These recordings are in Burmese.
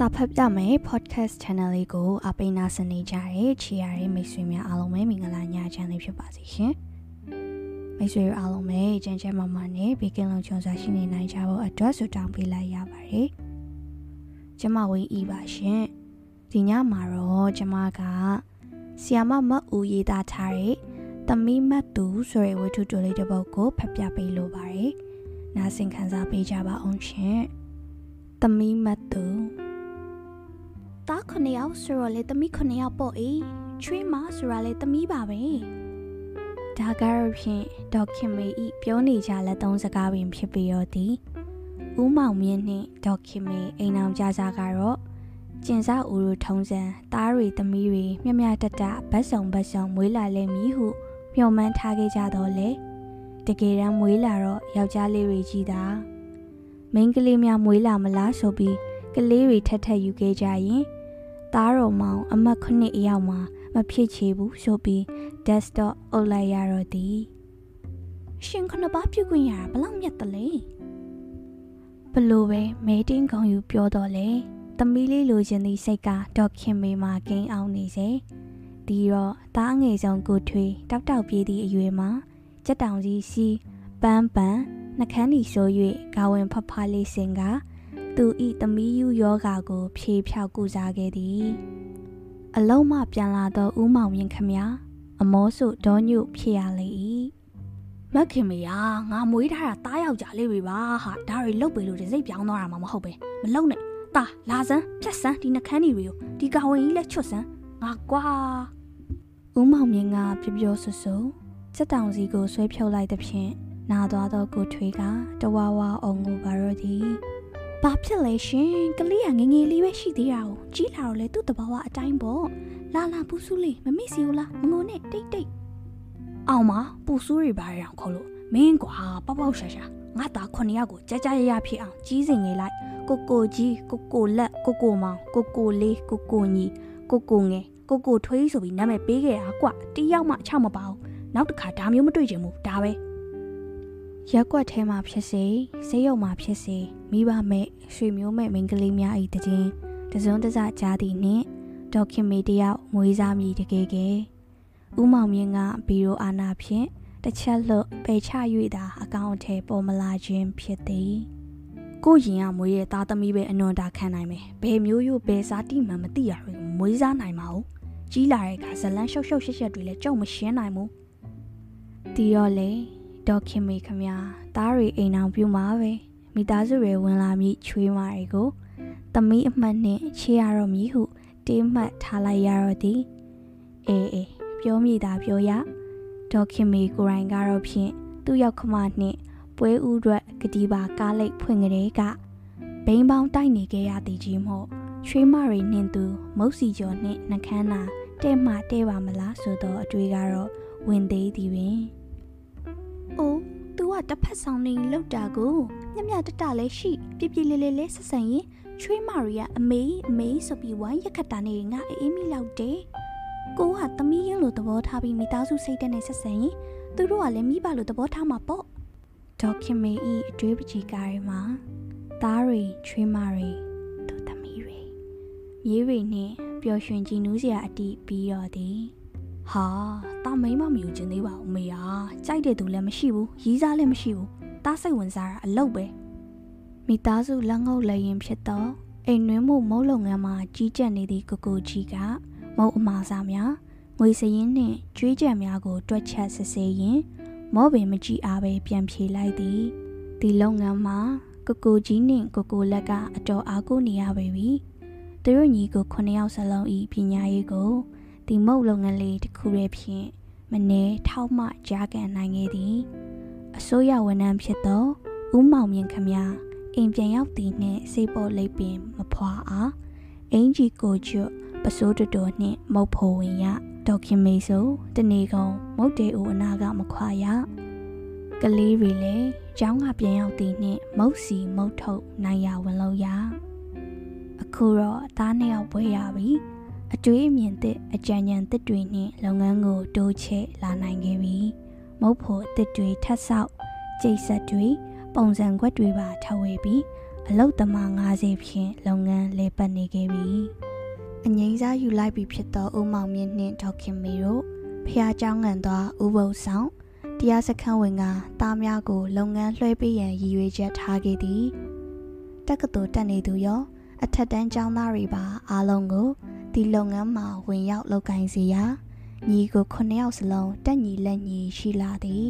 စာဖတ်ပြမယ် podcast channel လေးကိုအပိနာစနေကြတဲ့ချီရတဲ့မိတ်ဆွေများအားလုံးပဲမင်္ဂလာညချမ်းလေးဖြစ်ပါစေရှင်။မိတ်ဆွေအားလုံးပဲကြမ်းကြမ်းမမနဲ့ဘေကင်းလုံးချုံစွာရှိနေနိုင်ကြဖို့အတွက်ဆုတောင်းပေးလိုက်ရပါတယ်။ကျမဝင်းဤပါရှင်။ဒီညမှာတော့ကျမကဆီယာမမတ်ဦးရေးသားထားတဲ့သမီးမတ်သူဆိုတဲ့ဝတ္ထုတိုလေးတစ်ပုဒ်ကိုဖတ်ပြပေးလိုပါတယ်။နားဆင်ခံစားပေးကြပါအောင်ရှင်။သမီးမတ်သူ သားခုနှစ်ယောက်ဆိုတော့လေသမီးခုနှစ်ယောက်ပေါ့အေးချွေးမဆိုတာလေသမီးပါပဲဒါကတော့ဖြင့်ဒေါက်ခင်မေဤပြောနေကြလက်သုံးစကားပင်ဖြစ်ပြီးတော့သည်ဦးမောင်မြင့်နှင့်ဒေါက်ခင်မေအိမ်အောင်ကြစားကတော့ကျင်စားဦးတို့ထုံးစံသားတွေသမီးတွေမြမြတတဗတ်ဆောင်ဗတ်ဆောင်မွေးလာလဲမည်ဟုမျှော်မှန်းထားခဲ့ကြတော့လေတကယ်တမ်းမွေးလာတော့ယောက်ျားလေးတွေကြီးတာမိန်းကလေးများမွေးလာမလားဆိုပြီးကလေးတွေထက်ထက်ယူခဲ့ကြရင် သားတော်မောင်အမတ်ခုနှစ်အယောက်မှာမဖြစ်ချေဘူးဆိုပြီး desktop အုပ်လိုက်ရတော့သည်ရှင်ခဏပါပြုတ်ခွင့်ရတာဘလောက်မြတ်တလဲဘလို့ပဲမဲတင်းကောင်ယူပြောတော့လေသမီးလေးလိုချင်သည့်စိတ်ကဒေါက်ခင်မေမှာကိန်းအောင်နေစေဒီတော့သားငယ်ဆုံးကိုထွေးတောက်တောက်ပြေးသည့်အရွယ်မှာကြက်တောင်ကြီးစီးပန်းပန်းနှကန်းဒီဆို၍ဂါဝင်ဖဖလေးစင်က သူဤသမီးယူယောဂါကို ဖြေဖြောက်ကုစားခဲ့သည် အလုံးမပြန်လာသောဦးမောင်မြင့်ခမအမောစုဒေါညုဖြစ်ရလေ၏မခင်မယာငါမွေးထားတာတားယောက်ကြလေးပဲပါဟာဒါတွေလုတ်ပေလို့ဒီစိတ်ပြောင်းသွားတာမှမဟုတ်ပဲမလုံနဲ့တာလာစမ်းဖြတ်စမ်းဒီနှခမ်းတွေကိုဒီကဝင်ကြီးလက်ချွတ်စမ်းငါကွာဦးမောင်မြင့်ကပြပြဆဆစက်တောင်စီကိုဆွဲဖြုတ်လိုက်သဖြင့်နာသွားသောကိုထွေးကတဝါဝါအောင်ကိုပါတော့သည် ဘာဖြစ်လဲရှင်ကလေးကငငယ်လေးပဲရှိသေးတာကိုကြီးလာတော့လေသူ့တဘာဝအတိုင်းပေါ့လာလာပူဆူးလေးမမိစီဘူးလားမငုံနဲ့တိတ်တိတ်အောင်မပူဆူးတွေပါရအောင်ခေါ်လို့မင်းကွာပေါက်ပေါက်ရှာရှာငါသားခုနှစ်ယောက်ကိုကြကြရရဖြစ်အောင်ကြီးစင်နေလိုက်ကိုကိုကြီးကိုကိုလက်ကိုကိုမောင်ကိုကိုလေးကိုကိုညီကိုကိုငယ်ကိုကိုထွေးဆိုပြီးနာမည်ပေးခဲ့တာကွတယောက်မှအချောက်မပါဘူးနောက်တစ်ခါဒါမျိုးမတွေ့ချင်ဘူးဒါပဲ ရက်ွက်ထဲမှာဖြစ်စေဆေးရုံမှာဖြစ်စေမိဘမဲ့ရွှေမျိုးမဲ့မိန်းကလေးများ၏တခြင်းတစုံတစကြားသည်နှင့်ဒေါက်ခင်မေတယောက်မွေးစားမိတကယ်ကဲဥမောင်မြင့်ကဘီရိုအာနာဖြင့်တစ်ချက်လွတ်ပယ်ချ၍သာအကောင့်အထည်ပေါ်မလာခြင်းဖြစ်သည်ကိုရင်ကမွေးရဲ့သားသမီးပဲအနွန်တာခံနိုင်မယ်ဘယ်မျိုးရို့ဘယ်စားတိမှန်မသိရဘူးမွေးစားနိုင်မှာ哦ကြီးလာတဲ့အခါဇလန်းရှုပ်ရှုပ်ရှက်ရှက်တွေလည်းကြုံမရှင်းနိုင်ဘူးဒီတော့လေ ဒေါခင်မေခမသားတွေအိမ်အောင်ပြူမှာပဲမိသားစုတွေဝင်လာမိချွေးမာတွေကိုသမီးအမှတ်နဲ့ချေရတော့မည်ဟုတေးမှတ်ထားလိုက်ရတော့သည်အေးအေးပြောမိတာပြောရဒေါခင်မေကိုရိုင်းကတော့ဖြင့်သူ့ရောက်ခမနှင့်ပွဲဥရွက်ကတိပါကားလိတ်ဖွင့်ကလေးကဘိန်းပေါင်းတိုက်နေခဲ့ရသည်ကြီးမို့ချွေးမတွေနှင့်သူမုတ်စီကျော်နှင့်နှကန်းနာတဲ့မှတဲ့ပါမလားဆိုတော့အတွေ့ကတော့ဝင်သေးသည်ပင်။ အိုး तू ကတစ်ဖက်ဆောင်နေလောက်တာကိုမြမြတတလည်းရှိပြပြလေးလေးလေးဆက်ဆံရင်ချွေးမာရီကအမေအမေဆိုပြီးဝိုင်းရက်ခတ်တာနေငါအေးမိလောက်တယ်။ကိုကသမီးရင်လိုသဘောထားပြီးမိသားစုစိတ်တက်နေဆက်ဆံရင်သူတို့ကလည်းမိဘလိုသဘောထားမှာပေါ့။ဒေါခင်မေဤအတွေးပကြီးကားထဲမှာသားတွေချွေးမာရီသူသမီးတွေမြေးတွေနဲ့ပျော်ရွှင်ကြည်နူးစရာအတိပြီးတော့သည်။ ဟာတာမိမမယူခြင်းသေးပါဦးမေဟာကြိုက်တဲ့သူလည်းမရှိဘူးရီးစားလည်းမရှိဘူးတားစိတ်ဝင်စားတာအလုပ်ပဲမိသားစုလက်ငုပ်လည်းရင်ဖြစ်တော့အိမ်နှွေးမှုမုတ်လုပ်ငန်းမှာကြီးကြပ်နေသည့်ကိုကိုကြီးကမုတ်အမာစားများငွေစရင်နှင့်ကျွေးကြံများကို တွက်ချက်စစ်ဆေးရင်မောပင်မကြည့်အားပဲပြန်ဖြေလိုက်သည်ဒီလုပ်ငန်းမှာကိုကိုကြီးနှင့်ကိုကိုလက်ကအတော်အားကိုနေရပေပြီသူတို့ညီကို9ယောက်စလုံးဤပညာရေးကို ဒီမုတ်လုပ်ငန်းလေးတစ်ခုရဲ့ဖြင့်မနေထောက်မှကြားကန်နိုင်ခဲ့သည်အစိုးရဝန်ထမ်းဖြစ်သောဦးမောင်မြင့်ခမအိမ်ပြန်ရောက်သည်နှင့်စိတ်ပေါ်လိပ်ပင်မဖွာအားအင်ဂျီကိုကျွတ်ပစိုးတတော်နှင့်မုတ်ဖိုဝင်ရဒေါက်ခင်မေဆိုတနေကုန်မုတ်တေဦးအနာကမခွာရကလေးတွေလည်းကျောင်းကပြန်ရောက်သည်နှင့်မုတ်စီမုတ်ထုတ်နိုင်ရဝင်လို့ရအခုတော့သားနှစ်ယောက်ပွဲရပြီ အတွေးအမြင်သစ်အကြံဉာဏ်သစ်တွေနဲ့လုပ်ငန်းကိုတိုးချဲ့လာနိုင်ခဲ့ပြီမုတ်ဖို့အသစ်တွေထပ်ဆောက်ကျိတ်ဆက်တွေပုံစံခွက်တွေပါထဝေပြီး အလုတ်သမား90ဖြင့်လုပ်ငန်းလဲပတ်နေခဲ့ပြီအငိမ့်စားယူလိုက်ပြီဖြစ်သောဦးမောင်မြင့်နှင့်ဒေါက်ခင်မီတို့ဖះเจ้าငံသွားဥပုပ်ဆောင်တရားစခန်းဝင်ကသားများကို လုပ်ငန်းလွှဲပေးရန်ရည်ရွယ်ချက်ထားခဲ့သည်တက္ကသိုလ်တက်နေသူရောအထက်တန်းကျောင်းသားတွေပါအားလုံးကို ဒီလုပ်ငန်းမှာဝင်ရောက်လုပ်ကိုင်စေရာညီကို9ယောက်စလုံးတက်ညီလက်ညီရှိလာသည်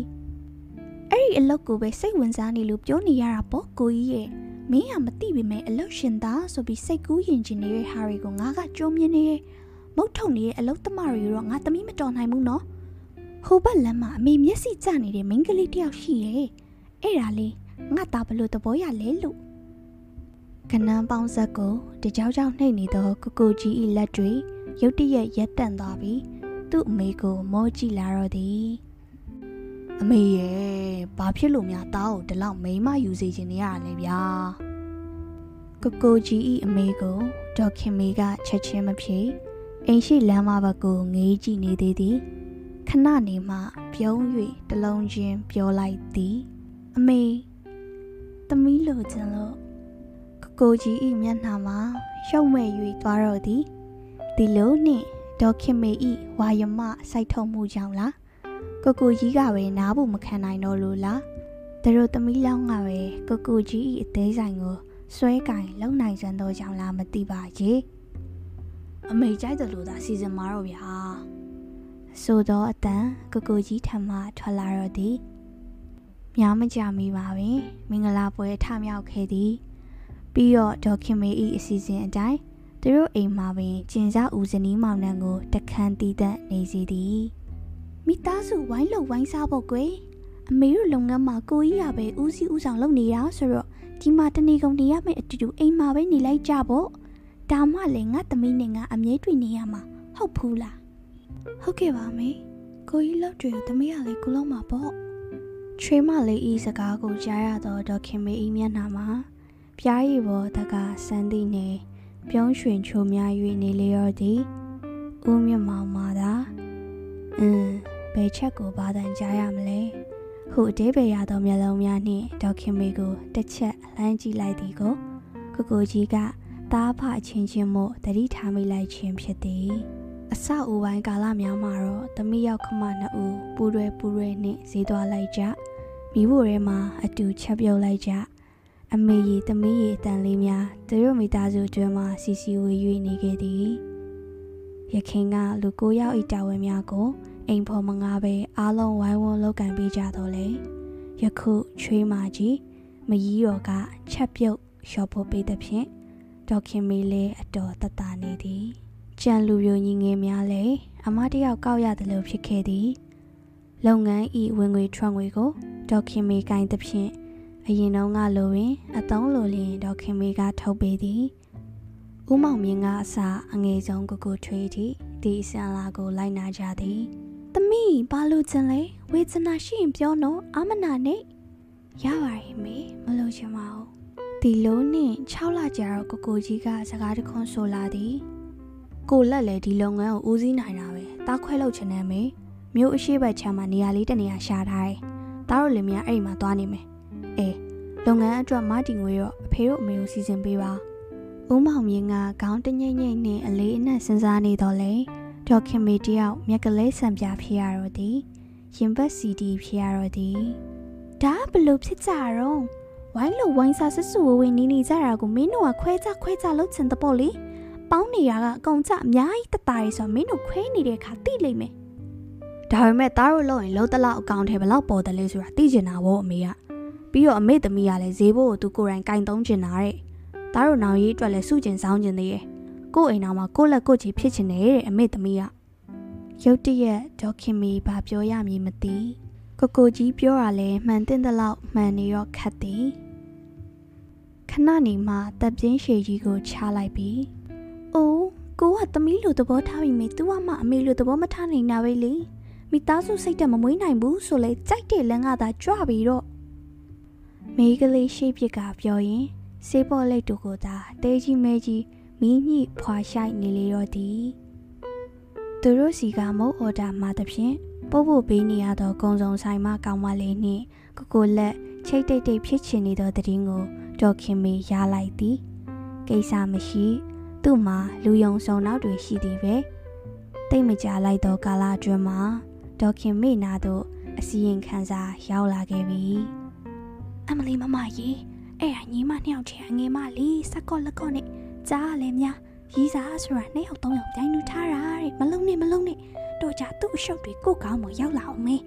အဲ့ဒီအလုပ်ကိုပဲစိတ်ဝင်စားနေလို့ပြောနေရတာပေါ့ကိုကြီးရဲ့မင်းကမသိပေမဲ့အလုပ်ရှင်သားဆိုပြီးစိတ်ကူးယဉ်ကျင်နေတဲ့ဟာတွေကိုငါကကြုံမြင်နေရဲ့မုတ်ထုံနေတဲ့အလုပ်သမားတွေတော့ငါသမီးမတော်နိုင်ဘူးနော်ဟိုဘက်လမ်းမှာအမေမျက်စိကျနေတဲ့မိန်းကလေးတယောက်ရှိရဲ့အဲ့ဒါလေးငါသားဘလို့သဘောရလဲလို့ ကနန်းပေါင်းဆက်ကိုတကြောင်ကြောင်နှိပ်နေသောကိုကိုကြီး၏လက်တွေရုတ်တရက်ရက်တန့်သွားပြီးသူ့အမေကိုမောကြည့်လာတော့သည်အမေရဲ့ဘာဖြစ်လို့များတားကိုဒီလောက်မိမယူစေခြင်းနေရလဲဗျာကိုကိုကြီးဤအမေကိုဒေါခင်မေကချက်ချင်းမဖြေအိမ်ရှိလမ်းမဘက်ကိုငေးကြည့်နေသေးသည်ခဏနေမှပြုံး၍တလုံးချင်းပြောလိုက်သည် အမေသမီးလိုချင်လို့ ကိုကိုကြီးဤမျက်နှာမှာရှုံမဲ့၍သွားတော့သည်ဒီလိုနှင့်ဒေါခင်မေဤဝါယမစိုက်ထုံမှုကြောင့်လားကိုကိုကြီးကပဲနားဖို့မခံနိုင်တော့လို့လားသူတို့သမီးလောင်းကပဲကိုကိုကြီးဤအသေးဆိုင်ကိုဆွဲကင်လုံနိုင်စံတော့ကြောင့်လားမသိပါကြီးအမေကြိုက်တယ်လို့သာစီစဉ်မှာတော့ဗျာဆိုတော့အတန်ကိုကိုကြီးထမထွက်လာတော့သည်များမကြမီပါပင်မင်္ဂလာပွဲထမြောက်ခဲ့သည် ပြီးတော့ဒေါက်ခင်မေဤအစီအစဉ်အတိုင်းသူတို့အိမ်မှာပင်ကျင်စားဦးဇနီးမောင်နှံကိုတခန်းတီးသက်နေစီသည်မိသားစုဝိုင်းလို့ဝိုင်းစားဖို့ကွယ်အမေတို့လုပ်ငန်းမှာကိုကြီးရပဲဦးစီးဦးဆောင်လုပ်နေတာဆိုတော့ဒီမှာတနေကုန်နေရမယ့်အတူတူအိမ်မှာပဲနေလိုက်ကြပေါ့ဒါမှလည်းငါသမီးနဲ့ငါအမြဲတွေ့နေရမှာဟုတ်ဘူးလားဟုတ်ကဲ့ပါမေကိုကြီးလောက်တွေကိုသမီးကလည်းကုလုံးမှာပေါ့ချွေးမလေးဤစကားကိုကြားရတော့ဒေါခင်မေဤမျက်နှာမှာ ပြားရည်ပေါ်တကစမ်းသည်နေပြုံးရွှင်ချိုများ၍နေလေရောသည်ဦးမြမောင်မာသာအင်းဘယ်ချက်ကိုဘာတန်ကြားရမလဲဟုအသေးပဲရသောမျက်လုံးများနှင့်ဒေါခင်မေကိုတစ်ချက်လှမ်းကြည့်လိုက်သည်ကိုကိုကိုကြီးကသားဖအချင်းချင်းမို့တတိထားမိလိုက်ခြင်းဖြစ်သည်အစအိုပိုင်းကာလများမှာတော့သမီးရောက်ခမနှစ်ဦးပူရွယ်ပူရွယ်နှင့်ဈေးသွားလိုက်ကြမိဖို့ထဲမှာအတူချက်ပြုတ်လိုက်ကြ အမေရီသမီးရီအတန်လေးများသူတို့မိသားစုအတွင်းမှာစီစီဝေ၍နေခဲ့သည်ရခင်ကလူကိုယောက်ဤတာဝန်များကိုအိမ်ဖော်မငားပဲအားလုံးဝိုင်းဝန်းလုပ်ကင်ပေးကြတော့လေယခုချွေးမကြီးမကြီးတော်ကချက်ပြုတ်လျှော်ဖို့ပေးသည်ဖြင့်ဒေါခင်မီလေးအတော်တတနေသည်ကြံလူပြိုညီငယ်များလည်းအမတယောက်ကောက်ရတယ်လို့ဖြစ်ခဲ့သည်လုပ်ငန်းဤဝင်ငွေထွက်ငွေကိုဒေါခင်မီကိုင်းသဖြင့် အရင်တုန်းကလိုရင်အတုံးလိုလျင်ဒေါခင်မီကထုတ်ပေးသည်ဦးမောင်မြင့်ကအစာအငယ်ဆုံးကိုကိုထွေးသည့်ဒီအစံလာကိုလိုက်နာကြသည်သမီးဘာလို့ချင်လဲဝေဒနာရှိရင်ပြောနော်အမနာနဲ့ရပါရဲ့မေမလို့ချင်ပါဘူးဒီလိုနဲ့6လကြာတော့ကိုကိုကြီးကစကားတခွန်းဆိုလာသည်ကိုလက်လည်းဒီလုပ်ငန်းကိုဦးစီးနိုင်တာပဲတားခွဲလုပ်ချင်တယ်မေမြို့အရှိဘက်ချမ်းမှာနေရာလေးတနေရာရှာထားတယ်တားတို့လည်းများအဲ့ဒီမှာသွားနေမယ် အေးလုပ်ငန်းအတွက်မတီငွေတော့အဖေတို့အမေကိုစီစဉ်ပေးပါဦးမောင်မြင့်ကခေါင်းတငိမ့်ငိမ့်နဲ့အလေးအနက်စဉ်းစားနေတော့လေဒေါခင်မီတယောက်မြက်ကလေးဆံပြဖြစ်ရတော့သည်ရင်ဘတ်စီဒီဖြစ်ရတော့သည်ဒါဘလို့ဖြစ်ကြတော့ဝိုင်းလို့ဝိုင်းစားဆဆူဝေးနေနေကြတာကိုမင်းတို့ကခွဲကြခွဲကြလုပ်ချင်တဲ့ပေါ့လေပေါင်းနေရကအကုန်ကြအများကြီးတတားရီဆိုမင်းတို့ခွဲနေတဲ့အခါသိလိမ့်မယ်ဒါပေမဲ့သားတို့လို့ရင်လုံးတလောက်အကောင့်ထဲဘလောက်ပေါ်တယ်လဲဆိုတာသိကျင်တာဗောအမေက ပြီးတော့အမေသမီးကလည်းဈေးဘိုးကိုသူကိုယ်တိုင်ကင်သုံးကျင်တာတဲ့သားတို့နောင်ရေးအတွက်လည်းစုကျင်ဆောင်ကျင်သေးရဲ့ကို့အိမ်တော်မှာကို့လက်ကို့ချီဖြစ်ချင်တယ်တဲ့အမေသမီးကရုတ်တရက်ဒေါခင်မီဘာပြောရမည်မသိကိုကိုကြီးပြောတာလဲမှန်တဲ့လောက်မှန်နေတော့ခတ်သည်ခဏနေမှတပ်ပြင်းရှည်ကြီးကိုချလိုက်ပြီးအိုးကိုကသမီးလိုသဘောထားပြီးမေသူကမှအမေလိုသဘောမထားနိုင်တာပဲလေမိသားစုစိတ်တက်မမွေးနိုင်ဘူးဆိုလဲကြိုက်တဲ့လမ်းကသာကြွပြီးတော့ မိကလေးရှိပြစ်ကပြောရင်စေးပေါ်လိတ်တို့ကိုသာတဲကြီးမဲကြီးမီးညှိဖွာရှိုက်နေလေတော့သည်သူတို့စီကမုတ်အော်ဒါမှာတဖြင့်ပို့ဖို့ပေးနေရသောကုံစုံဆိုင်မှကောင်းမလေးနှင့်ကိုကိုလက်ချိတ်တိတ်တိတ်ဖြစ်ချင်နေသောတည်င်းကိုဒေါ်ခင်မေရလိုက်သည်ကိစ္စမရှိသူ့မှာလူယုံဆောင်နောက်တွေရှိသည်ပဲတိတ်မကြလိုက်တော့ကာလအတွင်းမှာဒေါ်ခင်မေနာတို့အစီရင်ခံစာရောက်လာခဲ့ပြီ အမလီမမကြီးအဲ့ဒါညီမနှစ်ယောက်ချင်အငယ်မလေးစကော့လက်ကော့နဲ့ကြားလည်းများရီးစားဆိုတာနှစ်ယောက်သုံးယောက်ပြိုင်လူထားတာတဲ့မလုံးနဲ့မလုံးနဲ့တော့ကြသူ့အရှုပ်တွေကိုကောင်းမရောက်လာအောင်မေး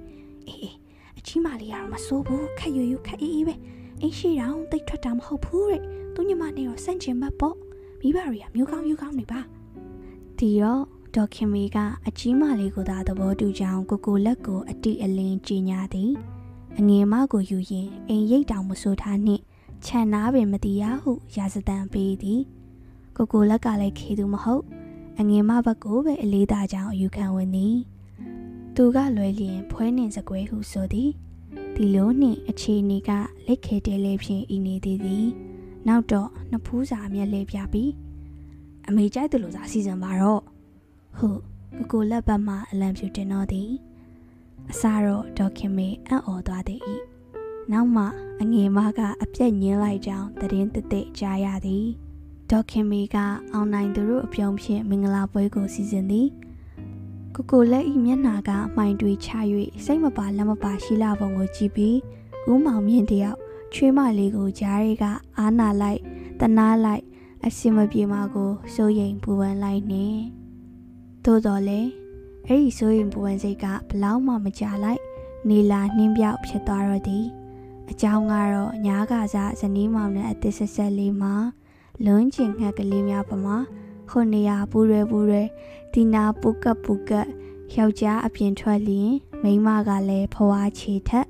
အေးအေးအချီးမလေးကတော့မစိုးဘူးခက်ရွရွခက်အေးအေးပဲအင်းရှိတောင်တိတ်ထွက်တာမဟုတ်ဘူးတဲ့သူညီမနဲ့တော့စန့်ကျင်ဘတ်ပေါ့မိဘတွေကမျိုးကောင်းမျိုးကောင်းနေပါဒီတော့ဒေါ်ခင်မီကအကြီးမလေးကိုသာသဘောတူကြောင်းကိုကိုလက်ကိုအတိအလင်းကြီးညာသည် အငယ်မကိုယူရင်အိမ်ရိတ်တောင်မဆိုးထားနှင့်ခြံနာပင်မတီးရဟုရာဇတန်ပေးသည်ကိုကိုလက်ကလည်းခေသူမဟုတ်အငယ်မဘက်ကိုပဲအလေးသားကြောင်းအယူခံဝင်သည်သူကလွယ်လျင်ဖွဲနှင်စကွဲဟုဆိုသည်ဒီလိုနှင့်အခြေအနေကလက်ခဲတဲလေးဖြင့်ဤနေသေးသည်နောက်တော့နှစ်ဖူးစာအမျက်လေးပြပြီးအမေကြိုက်တယ်လို့သာစီစဉ်ပါတော့ဟုတ်ကိုကိုလက်ပတ်မှအလံဖြူတင်တော့သည် အစားတော့ဒေါခင်မေအံ့ဩသွားသည်ဤနောက်မှအငယ်မကအပြက်ညင်းလိုက်ကြောင်းတည်င်းတစ်တစ်ကြားရသည်ဒေါခင်မေကအောင်နိုင်သူတို့အပြုံးဖြင့်မင်္ဂလာပွဲကိုစီစဉ်သည်ကိုကိုလက်ဤမျက်နှာကမှိုင်တွေချ၍စိတ်မပါလက်မပါရှိလာပုံကိုကြည့်ပြီးဦးမောင်မြင့်တယောက်ချွေးမလေးကိုကြားရဲကအာနာလိုက်တနာလိုက်အစင်မပြေမကိုစိုးရိမ်ပူပန်လိုက်နေသို့တော်လည်း အဲ့ဒီစိုးရိမ်ပူပန်စိတ်ကဘလောက်မှမကြလိုက် နေလာနှင်းပြောက်ဖြစ်သွားတော့သည်အကြောင်းကတော့ညားကစားဇနီးမောင်နဲ့အသစ်ဆက်ဆက်လေးမှာလွန်းကျင်ငှက်ကလေးများပမာခုနေရပူရဲပူရဲဒီနာပူကပ်ပူကပ်ယောက်ျားအပြင်ထွက်လျင်မိန်းမကလည်းဖွာချေထက်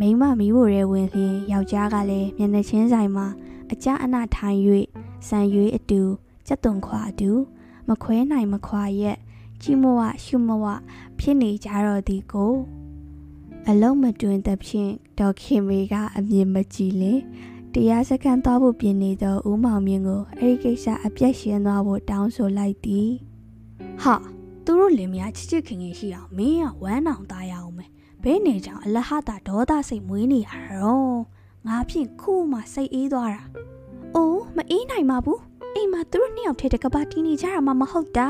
မိန်းမမိဖို့ရဲဝင်လျင်ယောက်ျားကလည်းမျက်နှာချင်းဆိုင်မှာအကြအနထိုင်၍စံရွေးအတူကြက်သွန်ခွာအတူ မခွဲနိုင်မခွာရက် ကြီးမဝရှုမဝဖြစ်နေကြတော့ဒီကို အလုံးမတွင်သဖြင့်ဒေါက်ခင်မေကအမြင်မကြည့်လေတရားစခန်းသွားဖို့ပြင်နေသောဦးမောင်မြင့်ကိုအဲ့ဒီကိစ္စအပြက်ရှင်းသွားဖို့တောင်းဆိုလိုက်သည်ဟာသူတို့လင်မယားချစ်ချစ်ခင်ခင်ရှိအောင်မင်းကဝမ်းအောင်သားရအောင်မယ်ဘဲနေကြောင်အလဟတာဒေါသစိတ်မွေးနေရတော့ငါဖြင့်ခုမှစိတ်အေးသွားတာအိုးမအေးနိုင်ပါဘူးအိမ်မှာသူတို့နှစ်ယောက်ထဲတကပါတီးနေကြတာမှမဟုတ်တာ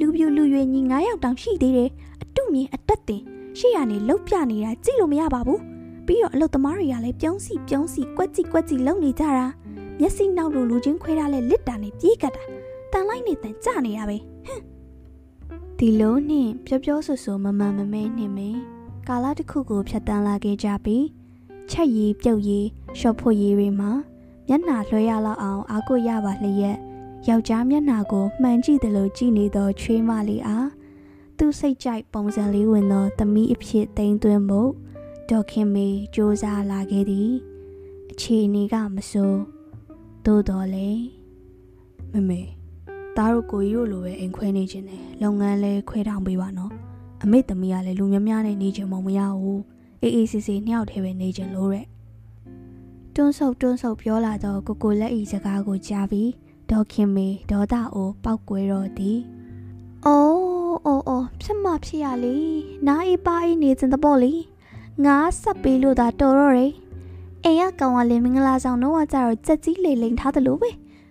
လူပြူလူရွယ်ညီ9ယောက်တောင်ရှိသေးတယ်အတုမြင်အတက်တင်ရှေ့ရနေလှုပ်ပြနေတာကြည့်လို့မရပါဘူးပြီးတော့အလုတ်သမားတွေကလည်းပြုံးစီပြုံးစီကွက်ကြည့်ကွက်ကြည့်လုံနေကြတာမျက်စိနောက်လိုလူချင်းခွဲထားလဲလစ်တာနဲ့ပြေးကတ်တာတန်လိုက်နေတန်ကြနေရပဲဟမ်ဒီလိုနှင့်ပြောပြောဆိုဆိုမမှန်မမဲနှင့်မင်းကာလတစ်ခုကိုဖြတ်တန်းလာခဲ့ကြပြီးချက်ရည်ပြုတ်ရည်ရှော့ဖို့ရည်တွေမှာမျက်နှာလွှဲရလောက်အောင်အားကိုရပါလျက် ယောက်ျားမျက်နှာကိုမှန်ကြည့်တယ်လို့ကြည့်နေသောချွေးမလေးအားသူ့စိတ်ကြိုက်ပုံစံလေးဝင်သောသမီးအဖြစ်တိမ်သွင်းဖို့ဒေါ်ခင်မေစ조사လာခဲ့သည် အခြေအနေကမစိုးသို့တော်လေမမေသားတို့ကိုကြီးတို့လိုပဲအိမ်ခွဲနေခြင်းနဲ့လုပ်ငန်းလဲခွဲထောင်ပေးပါနော်အမေသမီးကလည်းလူများများနဲ့နေခြင်းမမရဘူးအေးအေးဆေးဆေးနှစ်ယောက်တည်းပဲနေခြင်းလို့တဲ့တွန်းဆုပ်တွန်းဆုပ်ပြောလာတော့ကိုကိုလက်ဤစကားကိုကြားပြီး ဒေါ်ခင်မေဒေါသအိုပောက်ကွဲတော့သည်အိုးအိုးအိုးဖြစ်မဖြစ်ရလေနားအေးပါအေးနေစဉ်တပေါ့လေငါဆက်ပေးလို့သာတော်တော့တယ်အိမ်ကကောင်ကလည်းမင်္ဂလာဆောင်တော့ကြတော့ကြက်ကြီးလေလိန်ထားတယ်လို့ပဲ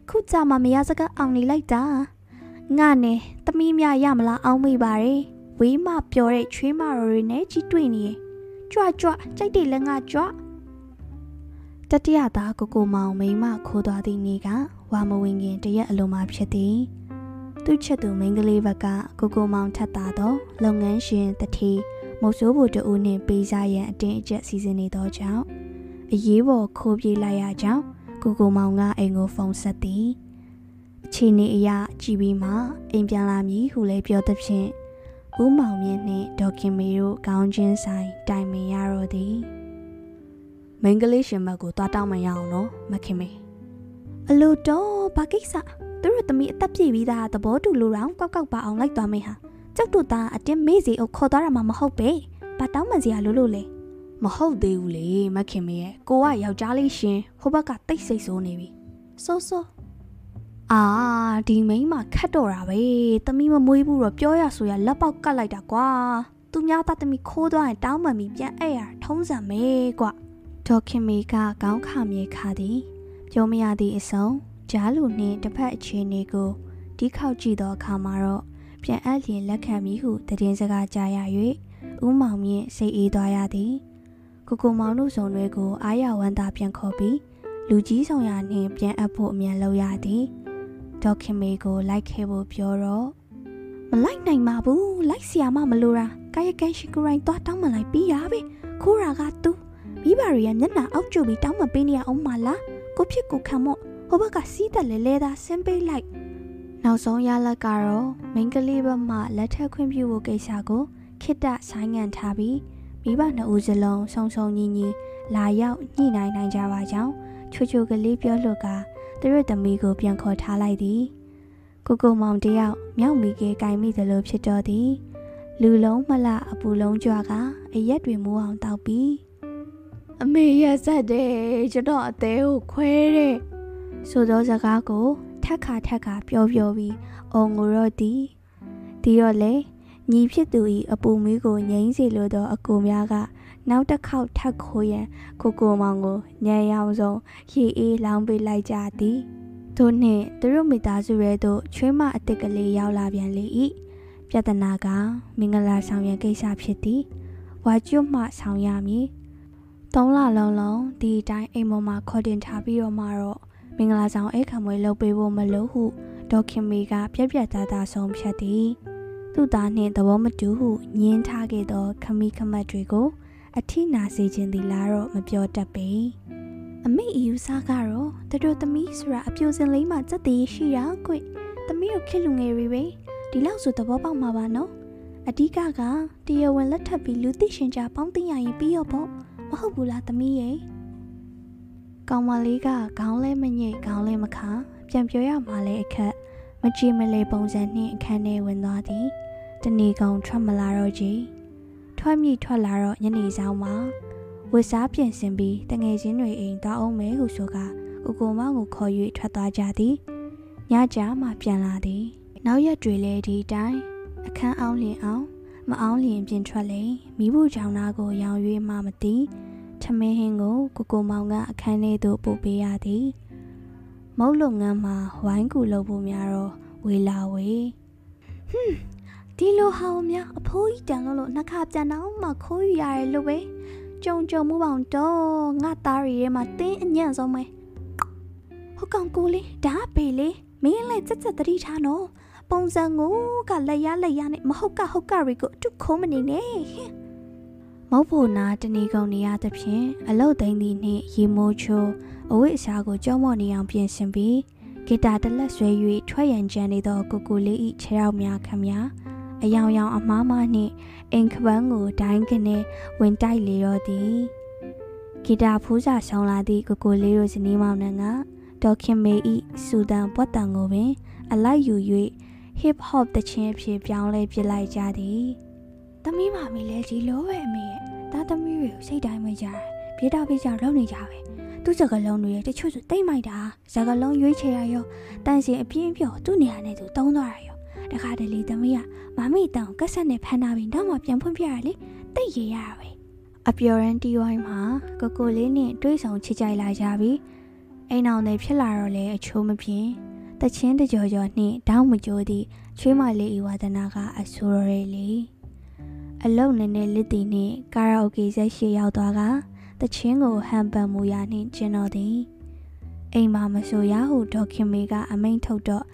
ခုကြမှာမရစကားအောင်နေလိုက်တာငါနဲ့သမီးမြရမလားအောင်မေးပါရယ်ဝေးမပျော်တဲ့ချွေးမတော်တွေနဲ့ကြီးတွေ့နေရင်ကြွကြွကြိုက်တယ်လည်းငါကြွတတိယသားကိုကိုမောင်မိမခိုးသွားသည့်နေ့က ဝါမဝင်ခင်တရက်အလုံးမှဖြစ်သည်သူချက်သူမိန်းကလေးဘက်ကကိုကိုမောင်ထပ်တာတော့လုပ်ငန်းရှင်တတိမုတ်ဆိုးဘူတူနှင့်ပေးစားရန်အတင်းအကျပ်စီစဉ်နေသောကြောင့်အရေးပေါ်ခိုးပြေးလိုက်ရကြောင်းကိုကိုမောင်ကအိမ်ကိုဖုန်းဆက်သည်အခြေအနေအရကြည်ပြီးမှအိမ်ပြန်လာမည်ဟုလည်းပြောသဖြင့်ဦးမောင်မြင့်နှင့်ဒေါခင်မေတို့ကောင်းချင်းဆိုင်တိုင်ပင်ရတော့သည်မိန်းကလေးရှင်မတ်ကိုသွားတောင်းမရအောင်နော်မခင်မေ အလိုတော့ဘာကိစ္စသူတို့သမီးအသက်ပြည့်ပြီးသားသဘောတူလို့ရောကောက်ကောက်ပါအောင်လိုက်သွားမေးဟာကျောက်တို့သားအတင်းမေးစီအုပ်ခေါ်သွားတာမှမဟုတ်ပဲဘာတောင်းမှန်စရာလို့လို့လဲမဟုတ်သေးဘူးလေမခင်မေရဲ့ကိုကယောက်ျားလေးရှင်ဟိုဘက်ကတိတ်ဆိတ်ဆိုးနေပြီစိုးစိုးအာဒီမိန်းမခတ်တော့တာပဲသမီးမမွေးဘူးတော့ပြောရဆိုရလက်ပေါက်ကတ်လိုက်တာကွာသူများသားသမီးခိုးသွားရင်တောင်းမှန်ပြီးပြန်အဲ့ရထုံးစံမဲကွာဒေါခင်မေကခေါင်းခါမြေခါသည် ပြောမရသည့်အစုံဂျားလူနှင့်တစ်ဖက်အခြေအနေကိုဒီခောက်ကြည့်သောအခါမှာတော့ပြန်အပ်လျင်လက်ခံမိဟုတည်င်းစကားကြားရ၍ဦးမောင်မြင့်စိတ်အေးသွားရသည်ကိုကိုမောင်တို့စုံတွေကိုအားရဝမ်းသာပြန်ခေါ်ပြီးလူကြီးဆောင်ရနှင့်ပြန်အပ်ဖို့အမြန်လုပ်ရသည်ဒေါခင်မေကိုလိုက်ခဲ့ဖို့ပြောတော့မလိုက်နိုင်ပါဘူးလိုက်စီယာမမလိုတာကာယကန်ရှိကိုရိုင်းသွားတောင်းမှလိုက်ပြီးရပဲခိုးရာကသူမိဘတွေရဲ့မျက်နှာအောက်ကျပြီးတောင်းမပေးနေရအောင်မလား ကိုဖြစ်ကိုခံမို့ဟိုဘက်ကစီးတက်လေလဲသားဆင်းပေးလိုက်နောက်ဆုံးရလက်ကတော့မိန်းကလေးဘက်မှလက်ထက်ခွင့်ပြုဖို့ကိစ္စကိုခိတ္တဆိုင်ငံထားပြီးမိဘနှစ်ဦးစလုံးဆုံဆုံညီညီလာရောက်ညှိနှိုင်းနိုင်ကြပါကြောင်းချွချိုကလေးပြောလို့ကသူတို့သမီးကိုပြန်ခေါ်ထားလိုက်သည်ကိုကိုမောင်တယောက်မြောက်မိကေကင်မိသလိုဖြစ်တော်သည်လူလုံးမလအပူလုံးကြွားကအရက်တွေမိုးအောင်တောက်ပြီး အမေရက်ဆက်တယ်ကျွန်တော်အသေးကိုခွဲတဲ့ဆိုသောစကားကိုထက်ခါထက်ခါပြောပြောပြီးအော်ငိုတော့သည်ဒီတော့လေညီဖြစ်သူ၏အပူမီးကိုငိမ့်စီလိုသောအကူများကနောက်တစ်ခေါက်ထပ်ခိုးရန်ကိုကိုမောင်ကိုညံရောင်ဆုံးရေအေးလောင်းပေးလိုက်ကြသည်ထို့နှင့်သူတို့မိသားစုရဲ့သို့ချွေးမအစ်စ်ကလေးရောက်လာပြန်လေ၏ပြဿနာကမင်္ဂလာဆောင်ရန်ကိစ္စဖြစ်သည်ဝါကျွတ်မှဆောင်ရမည် သုံးလလုံးလုံးဒီအတိုင်းအိမ်ပေါ်မှာခေါ်တင်ထားပြီးတော့မှတော့မင်္ဂလာဆောင်အခမ်းပွဲလုပ်ပေးဖို့မလိုဟုဒေါက်ခင်မီကပြက်ပြက်သားသားဆုံးဖြတ်သည်သူ့သားနှင့်သဘောမတူဟုညင်းထားခဲ့သော ခမီခမတ်တွေကိုအထိနာစေခြင်းသည်လားတော့မပြောတတ်ပေအမေအယူစားကတော့တတို့သမီးဆိုတာအပြိုစင်လေးမှစက်တည်ရှိတာကွသမီးတို့ခက်လူငယ်တွေပဲဒီလောက်ဆိုသဘောပေါက်မှာပါနော်အဓိကကတရားဝင်လက်ထပ်ပြီးလူသိရှင်ကြပေါင်းသိရရင်ပြီးရောပေါ့ မဟုတ်ဘူးလားသမီးရဲ့ကောင်မလေးကခေါင်းလဲမညိတ်ခေါင်းလဲမခါပြန်ပြောရမှလဲအခက်မကြည်မလေပုံစံနှင့်အခန်းထဲဝင်သွားသည်တဏီကောင်ထွက်မလာတော့ကြီးထွက်မိထွက်လာတော့ညနေဆောင်မှာဝစ်စားပြင်ဆင်ပြီးတငယ်ချင်းတွေအိမ်သွားအောင်မဲဟုဆိုကကိုကိုမောင်ကိုခေါ်၍ထွက်သွားကြသည်ညကြမှပြန်လာသည် နောက်ရက်တွေလည်းဒီတိုင်းအခန်းအောင်လျင်အောင် မအောင်လျင်ပြင်ထွက်လေမိဖို့ကြောင့်နာကိုရောင်၍မှမသိထမင်းဟင်းကိုကိုကိုမောင်ကအခန်းထဲသို့ပို့ပေးရသည်မုတ်လုပ်ငန်းမှာဝိုင်းကူလုပ်ဖို့များတော့ဝေလာဝေဟွန်းဒီလိုဟောင်းများအဖိုးကြီးတန်လို့လို့နှခါပြန်တော့မှခိုးယူရတယ်လို့ပဲကြုံကြုံမှုပေါင်းတော့ငါသားရီထဲမှာတင်းအညံ့ဆုံးပဲဟုတ်ကောင်ကိုလေးဒါပေလေမင်းလည်းစက်စက်တတိထားနော် ပုံစံကိုကလက်ရလက်ရနဲ့မဟုတ်ကဟုတ်ကရီကိုအတုခုံးမနေနဲ့မုတ်ဖို့နာတဏီကုံနေရသဖြင့်အလုတ်သိမ်းသည့်နှင့်ရေမိုးချိုးအဝိအစားကိုကြောမော့နေအောင်ပြင်ဆင်ပြီးဂီတာတလက်ဆွဲ၍ထွက်ရန်ကြံနေသောကိုကိုလေး၏ခြေထောက်များခမများအယောင်ယောင်အမားမားနှင့်အိမ်ခပန်းကိုဒိုင်းကနေဝင်တိုက်လေတော့သည်ဂီတာဖူးစာဆောင်လာသည့်ကိုကိုလေးတို့ဇနီးမောင်နှံကဒေါခင်မေဤစူဒန်ပွက်တန်ကိုပင် အလိုက်ယူ၍ hip hop တခြင်းအဖြစ်ပြောင်းလဲပြလိုက်ကြသည်သမီးမမီလဲကြီးလို့ပဲအမေရဲ့ဒါသမီးတွေကိုစိတ်တိုင်းမကြတယ်ပြေတာပြေကြလုံးနေကြပဲသူ့စကလုံးတွေတချို့ဆိုတိတ်မိုက်တာစကလုံးရွေးချယ်ရရောတန်စင်အပြင်းပြောသူ့နေရာနဲ့သူတုံးသွားရရောတခါတလေသမီးကမမေတောင်ကက်ဆက်နဲ့ဖန်ထားပြီးတော့မှပြန်ဖွင့်ပြရလေတိတ်ရရတာပဲအပျော်ရန်တီဝိုင်းမှာကိုကိုလေးနဲ့တွေးဆောင်ချစ်ကြိုက်လာကြပြီးအိမ်အောင်တွေဖြစ်လာတော့လေအချိုးမပြင်း တချင်းတကြော်ကြော်နှင့်တောင်းမကြိုးသည့်ချွေးမလေးဤဝါဒနာကအဆူရရလေအလုံနဲ့နဲ့လစ်တီနှင့်ကာရာအိုကေဇက်ရှိရောက်သွားကတချင်းကိုဟန်ပန်မူရာနှင့်ကျင်းတော်သည်အိမ်မှာမဆိုရဟုဒေါခင်မေကအမိန်ထုတ်တော့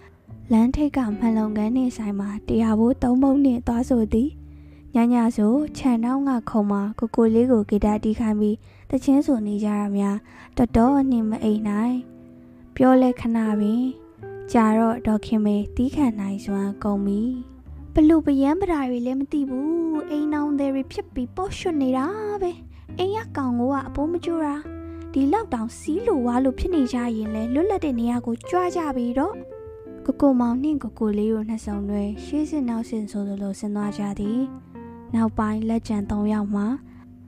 လမ်းထိပ်ကမှန်လုံကန်းနှင့်ဆိုင်မှာတရားဘိုးသုံးပုံနှင့်သွားဆိုသည်ညညဆိုခြံနှောင်းကခုံမှာကိုကိုလေးကိုဂီတာတီးခိုင်းပြီးတချင်းဆိုနေကြရများတတော်နှင့်မအိမ်နိုင်ပြောလဲခဏပင် ကြာတော့ဒေါခင်မေတီးခံနိုင်စွမ်းကုန်ပြီဘလူပယံပဓာတွေလည်းမသိဘူးအိမ်အောင်တွေဖြစ်ပြီးပေါ့ရွှတ်နေတာပဲအိမ်ရကောင်ကအပိုးမကြိုးတာဒီလောက်တောင်စီးလိုဝါလို့ဖြစ်နေကြရင်လဲလွတ်လပ်တဲ့နေရာကိုကြွားကြပြီတော့ကိုကိုမောင်နှင့်ကိုကိုလေးတို့နှစ်ဆောင်တွေရှေးစစ်နောက်ဆင်ဆိုလိုဆင်းသွားကြသည်နောက်ပိုင်းလက်ကျန်၃ယောက်မှ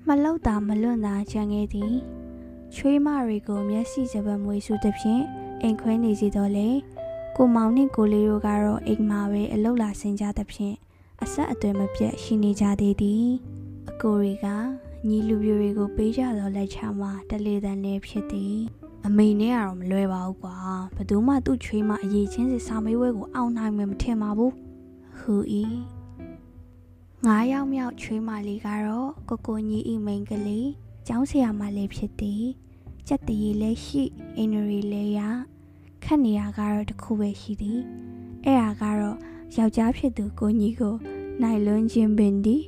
မလောက်တာမလွန့်တာကြံခဲ့သည်ချွေးမတွေကိုမျက်စိစပမွေစုသဖြင့်အိမ်ခွဲနေစီတော့လေ ကိုမောင်နှင့်ကိုလေးတို့ကတော့အိမ်မှာပဲအလုလာဆင်ကြသဖြင့်အဆက်အသွယ်မပြတ်ရှိနေကြသေးသည်အကိုတွေကညီလူပြိုတွေကိုပေးကြသောလက်ချမှာတလေတန်လေးဖြစ်သည်အမေနဲ့ကတော့မလွယ်ပါဘူးကွာဘယ်သူမှသူ့ချွေးမအရေးချင်းစီစာမေးပွဲကိုအောင်နိုင်မယ်မထင်ပါဘူးဟူဤငါးယောက်မြောက်ချွေးမလေးကတော့ကိုကိုညီဤမိန်ကလေးကျောင်းဆရာမလေးဖြစ်သည်ကြက်တရီလည်းရှိအင်နရီလည်းရ ခက်နေရကတော့တခုပဲရှိသည်အဲ့ဒါကတော့ယောက်ျားဖြစ်သူကိုညီကိုနိုင်လွန်းခြင်းပင်သည်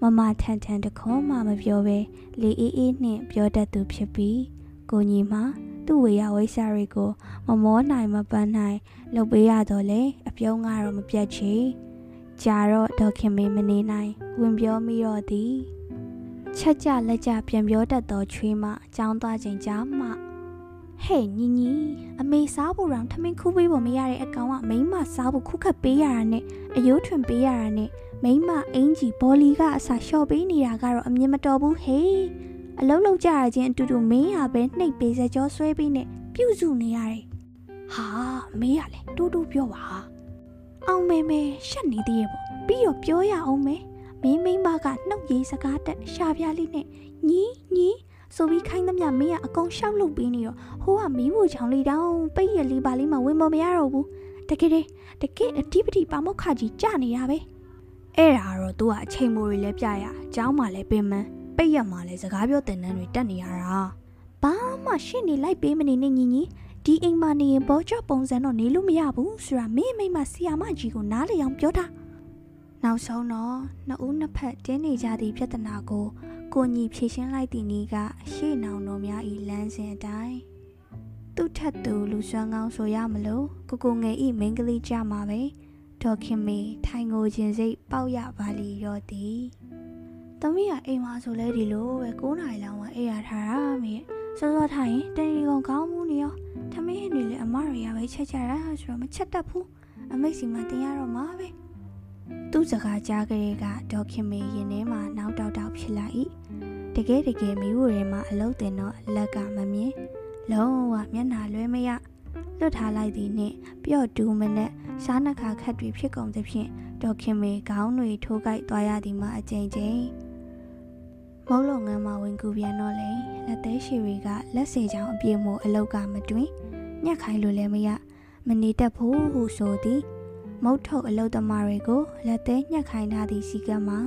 မမထန်ထန်တခေါမှမပြောဘဲလေအေးအေးနှင့်ပြောတတ်သူဖြစ်ပြီးကိုညီမှာသူ့ဝေယဝိစာတွေကိုမမောနိုင်မပန်းနိုင်လုပ်ပေးရတော့လေအပြုံးကတော့မပြတ်ချေကြာတော့ဒေါခင်မေမနေနိုင်ဝင်ပြောမိတော့သည်ချက်ကြလက်ကြပြန်ပြောတတ်သောချွေးမအကြောင်းသွားချိန်ကြားမှ ဟဲ့ညီညီအမေစားဖို့ရောင်ထမင်းခူးပေးဖို့မရတဲ့အကောင်ကမိမစားဖို့ခုခတ်ပေးရတာနဲ့အယိုးထွင်ပေးရတာနဲ့မိမအင်ကြီးဘောလီကအစာလျှော့ပေးနေတာကတော့အမြင်မတော်ဘူးဟေးအလုံးလုံးကြရခြင်းအတူတူမင်းရပဲနှိပ်ပေးစကြောဆွဲပြီးနဲ့ပြုတ်စုနေရတယ်ဟာမေးရလေတူတူပြောပါအောင်မေမေရှက်နေသေးရဲ့ပေါ့ပြီးတော့ပြောရအောင်မေမင်းမိမကနှုတ်ရည်စကားတက်ရှာပြလေးနဲ့ညီညီ ဆိုပြီးခိုင်းသမျှမင်းကအကုန်ရှောက်လုပ်ပေးနေတော့ဟိုကမီးဖို့ချောင်းလေးတောင်းပိတ်ရလေးပါလေးမှဝင်မမရတော့ဘူးတကယ်တည်းတကယ်အတိပတိပါမောက်ခကြီးကြနေရပဲအဲ့ဒါတော့ तू ကအချိန်မိုးတွေလည်းပြရအเจ้าမှလည်းပင်မပိတ်ရမှလည်းစကားပြောတင်တန်းတွေတက်နေရတာဘာမှရှင့်နေလိုက်ပေးမနေနဲ့ညီညီဒီအိမ်မှာနေရင်ဘောချပုံစံတော့နေလို့မရဘူးဆိုတာမင်းမိမဆီယာမကြီးကိုနားလေအောင်ပြောတာနောက်ဆုံးတော့နှစ်ဦးနှစ်ဖက်တင်းနေကြသည့်ပြဿနာကို ကိုညီဖြေရှင်းလိုက်သည့်နေ့ကရှေ့နောင်တော်များဤလမ်းစဉ်အတိုင်းသူ့ထက်သူလူဆွမ်းကောင်းဆိုရမလို့ကိုကိုငယ်ဤမင်းကလေးကြမှာပဲဒေါခင်မေထိုင်ငိုခြင်းစိတ်ပေါက်ရပါလီရောသည်သမီးကအိမ်မှာဆိုလဲဒီလိုပဲ9နာရီလောက်မှအိပ်ရထားတာမေစောစောထိုင်ရင်တဏီကောင်ကောင်းမှုနေရောထမင်းတွေလည်းအမတွေကပဲချက်ကြတာဆိုတော့မချက်တတ်ဘူးအမိတ်စီမှာတင်ရတော့မှာပဲသူ့စကားကြားကလေးကဒေါခင်မေရင်ထဲမှာနောက်တောက်တောက်ဖြစ်လာ၏ တကယ်တကယ်မိဖို့ထဲမှာအလုတ်တင်တော့လက်ကမမြင်လုံးဝမျက်နှာလွဲမရလွတ်ထားလိုက်သည်နှင့်ပြော့တူးမနဲ့စားနှခါခတ်တွေဖြစ်ကုန်သဖြင့်ဒေါခင်မေခေါင်းတွေထိုးကြိုက်သွားရသည်မှာအကြိမ်ကြိမ်မုံလုံငန်းမှာဝင်ကူပြန်တော့လေလက်သေးရှည်တွေကလက်စေချောင်းအပြည့်မို့အလောက်ကမတွင်ညက်ခိုင်းလို့လည်းမရမနေတတ်ဘူးဟုဆိုသည်မုတ်ထုတ်အလုတ်သမားတွေကိုလက်သေးညက်ခိုင်းထားသည့်စီကံမှာ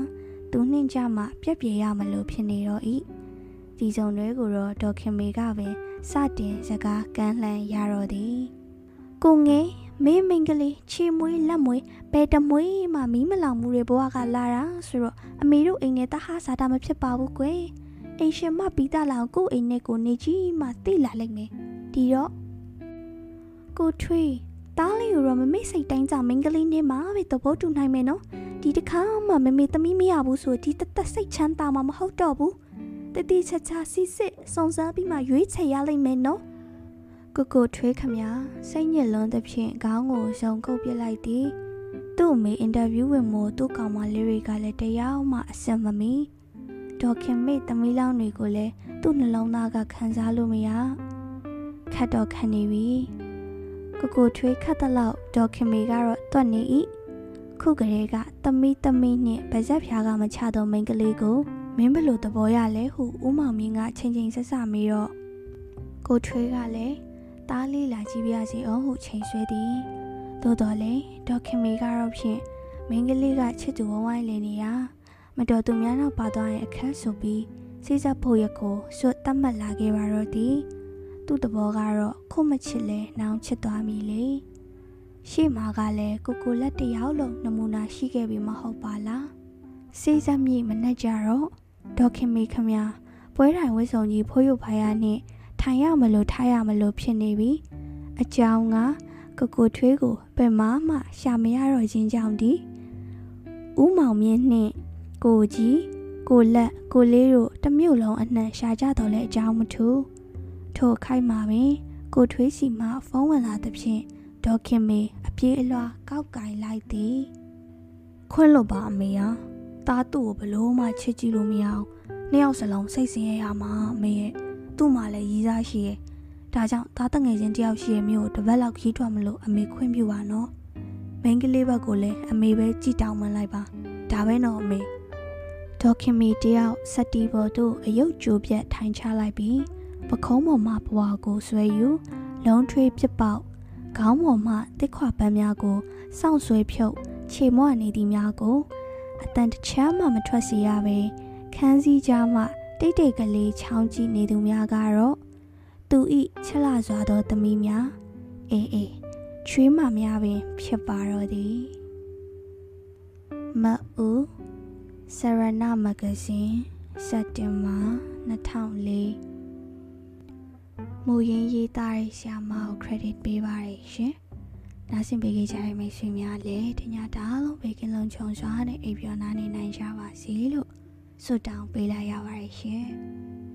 သူနှင်းကြမှပြက်ပြေရမလို့ဖြစ်နေတော့ဤဒီစုံတွေကိုတော့ဒေါခင်မေကပင်စတင်စကားကမ်းလှမ်းရတော့သည်ကိုငယ်မင်းမင်္ဂလေးချီမွေးလက်မွေးဘယ်တမွေးမှမီးမလောင်မှုတွေဘဝကလာတာဆိုတော့အမေတို့အိမ်နဲ့တဟစားတာမဖြစ်ပါဘူးကွယ်အိမ်ရှင်မပြီးသားလောင်ကိုအိမ်နဲ့ကိုနေကြီးမှသိလာလိမ့်မယ်ဒီတော့ကိုထွေးတားလေးကိုတော့မမေ့စိတ်တိုင်းကြမင်္ဂလေးနဲ့မှပဲသဘောတူနိုင်မယ်နော် ဒီတစ်ခါမှမမေသမီးမရဘူးဆိုဒီတသက်စိတ်ချမ်းသာမှာမဟုတ်တော့ဘူးတတိချာချာစီစစ်စုံစမ်းပြီးမှရွေးချယ်ရလိမ့်မယ်နော်ကိုကိုထွေးခမစိတ်ညစ်လွန်းသဖြင့်ခေါင်းကိုစုံကုပ်ပစ်လိုက်သည်သူ့အမေအင်တာဗျူးဝင်မို့သူ့ကောင်မလေးတွေကလည်းတရားမှအဆင်မမီဒေါ်ခင်မေသမီးလောင်းတွေကိုလည်းသူ့နှလုံးသားကခံစားလို့မရခတ်တော့ခံနေပြီကိုကိုထွေးခတ်တဲ့လောက်ဒေါ်ခင်မေကတော့တွတ်နေ၏ ခုကလေးကသမီးသမီးနှင့်ဗဇက်ဖျားကမချတော့မိန်းကလေးကိုမင်းဘလို့သဘောရလဲဟုဦးမောင်မြင့်ကချင်းချင်းဆက်ဆမေးတော့ကိုထွေးကလည်းတားလေးလာကြည့်ပြစီအောင်ဟုချိန်ဆွဲသည်သို့တော်လည်းဒေါခင်မေကတော့ဖြင့်မင်းကလေးကချစ်သူဝဝိုင်းလည်နေရမတော်သူများနောက်ပါသွားရင်အခက်ဆိုပြီးစိစပ်ဖို့ရကိုစွတ်တတ်မှတ်လာခဲ့ပါတော့သည်သူ့တဘောကတော့ခုမချစ်လဲနောင်ချစ်သွားပြီလေ ရှေ့မှာကလည်းကိုကိုလက်တယောက်လုံးနမူနာရှိခဲ့ပြီမဟုတ်ပါလားစိစပ်မြေမနှက်ကြတော့ဒေါခင်မေခမပွဲတိုင်ဝစ်စုံကြီးဖိုးရုပ်ဖိုင်ရနဲ့ထိုင်ရမလို့ထားရမလို့ဖြစ်နေပြီအကြောင်းကကကိုထွေးကိုဘယ်မှမှရှာမရတော့ခြင်းကြောင့်ဒီဥမောင်မြင့်နှင့်ကိုကြီးကိုလက်ကိုလေးတို့တမျိုးလုံးအနှံရှာကြတော့လဲအကြောင်းမထူထို့ခိုက်မှာပင်ကိုထွေးစီမှဖုန်းဝင်လာသဖြင့် ဒေါခင်မေအပြေးအလွှာကောက်ကင်လိုက်သည်ခွင့်လို့ပါအမေဟာတားသူ့ကိုဘလို့မှချစ်ကြည့်လို့မရအောင်နှစ်ယောက်စလုံးစိတ်ဆင်းရဲရမှာအမေရဲ့သူ့မှာလည်းရည်စားရှိရဲ့ဒါကြောင့်သားတငယ်ချင်းတယောက်ရှိရဲ့မျိုးတပတ်လောက်ခီးထွက်မလို့အမေခွင့်ပြုပါနော်မင်းကလေးဘက်ကိုလည်းအမေပဲကြည်တောင်းမှလိုက်ပါဒါပဲတော့အမေဒေါခင်မီတယောက်စက်တီဘော်တို့အယုတ်ကြိုးပြက်ထိုင်ချလိုက်ပြီးပခုံးပေါ်မှဘွားကိုဆွဲယူလုံးထွေးပြပေါက် ခေါင်းပေါ်မှတစ်ခွပန်းများကိုစောင့်ဆွဲဖြုတ်ခြေမွနေသည်များကိုအတန်တချမ်းမှမထွက်စီရပဲခန်းစည်းကြားမှတိတ်တိတ်ကလေးချောင်းကြည့်နေသူများကတော့သူဤချက်လာစွာသောသမီးများအေးအေးချွေးမများပင် ဖြစ်ပါတော့သည်မအူဆရဏမဂဇင်းစက်တင်ဘာ2004 မူရင်းရေးသားတဲ့ဆရာမကို credit ပေးပါရရှင်။နားဆင်ပေးကြတဲ့မိတ်ဆွေများလည်းတညတားလုံးဘေကင်းလုံးခြုံစွာနဲ့အိပ်ပျော်နာနေနိုင်ကြပါစေလို့ဆုတောင်းပေးလိုက်ရပါတယ်ရှင်။